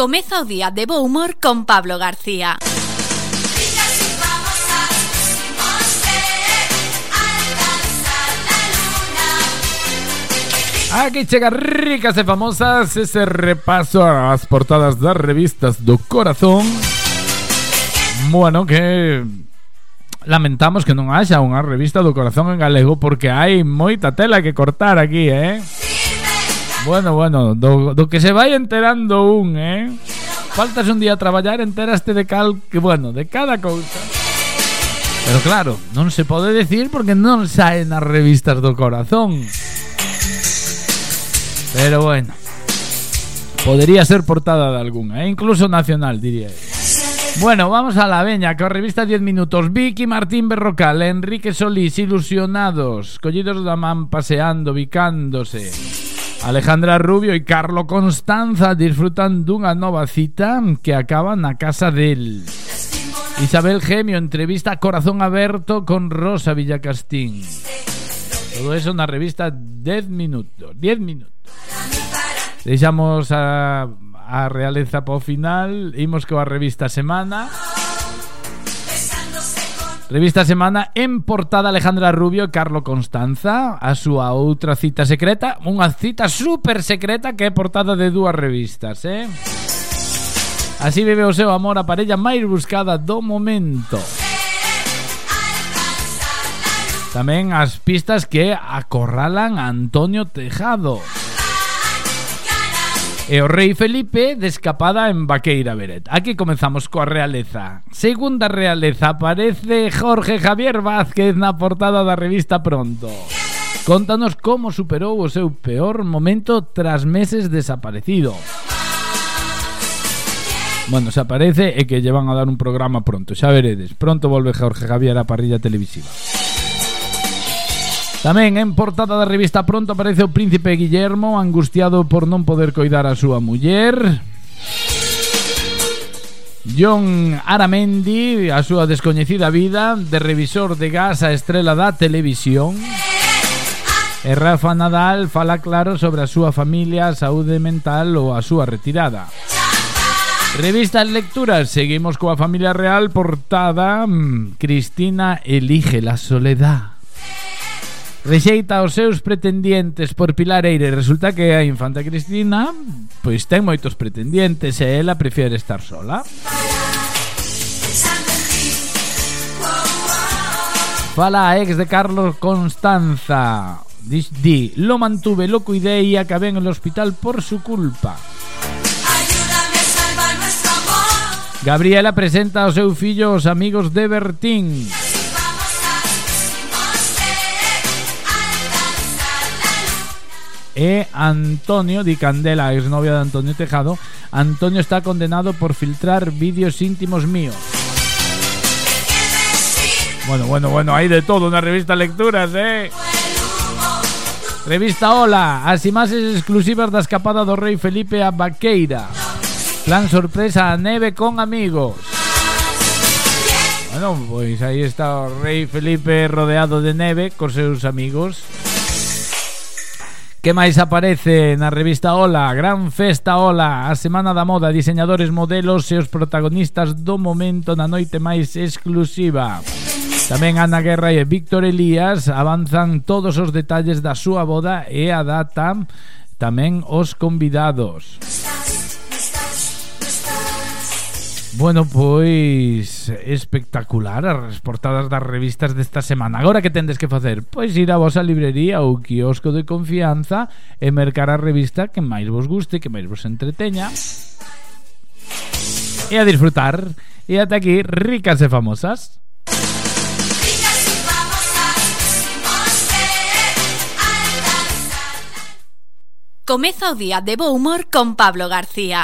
Comeza o día de bo humor con Pablo García. Aquí chega ricas e famosas ese repaso ás portadas das revistas do corazón. Bueno, que lamentamos que non haxa unha revista do corazón en galego porque hai moita tela que cortar aquí, eh? Bueno, bueno, do, do que se vai enterando un, eh? Faltas un día a traballar, enteraste de cal, que bueno, de cada cousa. Pero claro, non se pode decir porque non sae nas revistas do corazón. Pero bueno, podería ser portada de algunha, eh? incluso nacional, diría eu. Bueno, vamos a la veña, que revista 10 minutos Vicky Martín Berrocal, Enrique Solís Ilusionados, collidos da man paseando, bicándose Alejandra Rubio e Carlo Constanza disfrutan dunha nova cita que acaba na casa del. Isabel Gemio entrevista Corazón Aberto con Rosa Villacastín. Todo eso na revista 10 minutos 10 minutos. Deixamos a, a realeza para final Imos coa revista Semana Revista Semana en portada Alejandra Rubio e Carlo Constanza a súa outra cita secreta, unha cita super secreta que é portada de dúas revistas, eh? Así vive o seu amor a parella máis buscada do momento. Tamén as pistas que acorralan a Antonio Tejado. Tejado. E o rei Felipe de escapada en Vaqueira Beret. Aquí comenzamos coa realeza. Segunda realeza aparece Jorge Javier Vázquez na portada da revista Pronto. Contanos como superou o seu peor momento tras meses desaparecido. Bueno, se aparece e que llevan a dar un programa pronto, xa veredes. Pronto volve Jorge Javier á parrilla televisiva. Tamén en portada da revista Pronto aparece o príncipe Guillermo angustiado por non poder coidar a súa muller. John Aramendi, a súa descoñecida vida de revisor de gas a estrela da televisión. E Rafa Nadal fala claro sobre a súa familia, a saúde mental ou a súa retirada. Revistas lecturas, seguimos coa familia real portada Cristina elige la soledad. Rexeita os seus pretendientes por Pilar Eire. Resulta que a infanta Cristina Pois ten moitos pretendientes E ela prefiere estar sola. Fala a ex de Carlos Constanza. Di, lo mantuve, lo cuidé y acabé en el hospital por su culpa Gabriela presenta ao seu fillo os amigos de Bertín. E Antonio Di Candela, exnovia de Antonio Tejado, Antonio está condenado por filtrar vídeos íntimos míos. Bueno, bueno, bueno, hay de todo na revista Lecturas, eh. Revista Hola, as imaxes exclusivas da escapada do rei Felipe a Baqueira. Plan sorpresa a neve con amigos. Bueno, pois aí está o rei Felipe rodeado de neve cos seus amigos. Que máis aparece na revista Ola? Gran festa Ola, a semana da moda, diseñadores, modelos e os protagonistas do momento na noite máis exclusiva. Tamén Ana Guerra e Víctor Elías avanzan todos os detalles da súa boda e a data tamén os convidados. Bueno, pois espectacular as portadas das revistas desta semana. Agora que tendes que facer? Pois ir a vosa librería ou quiosco de confianza e mercar a revista que máis vos guste, que máis vos entreteña. E a disfrutar. E ata aquí, ricas e famosas. Comeza o día de bo humor con Pablo García.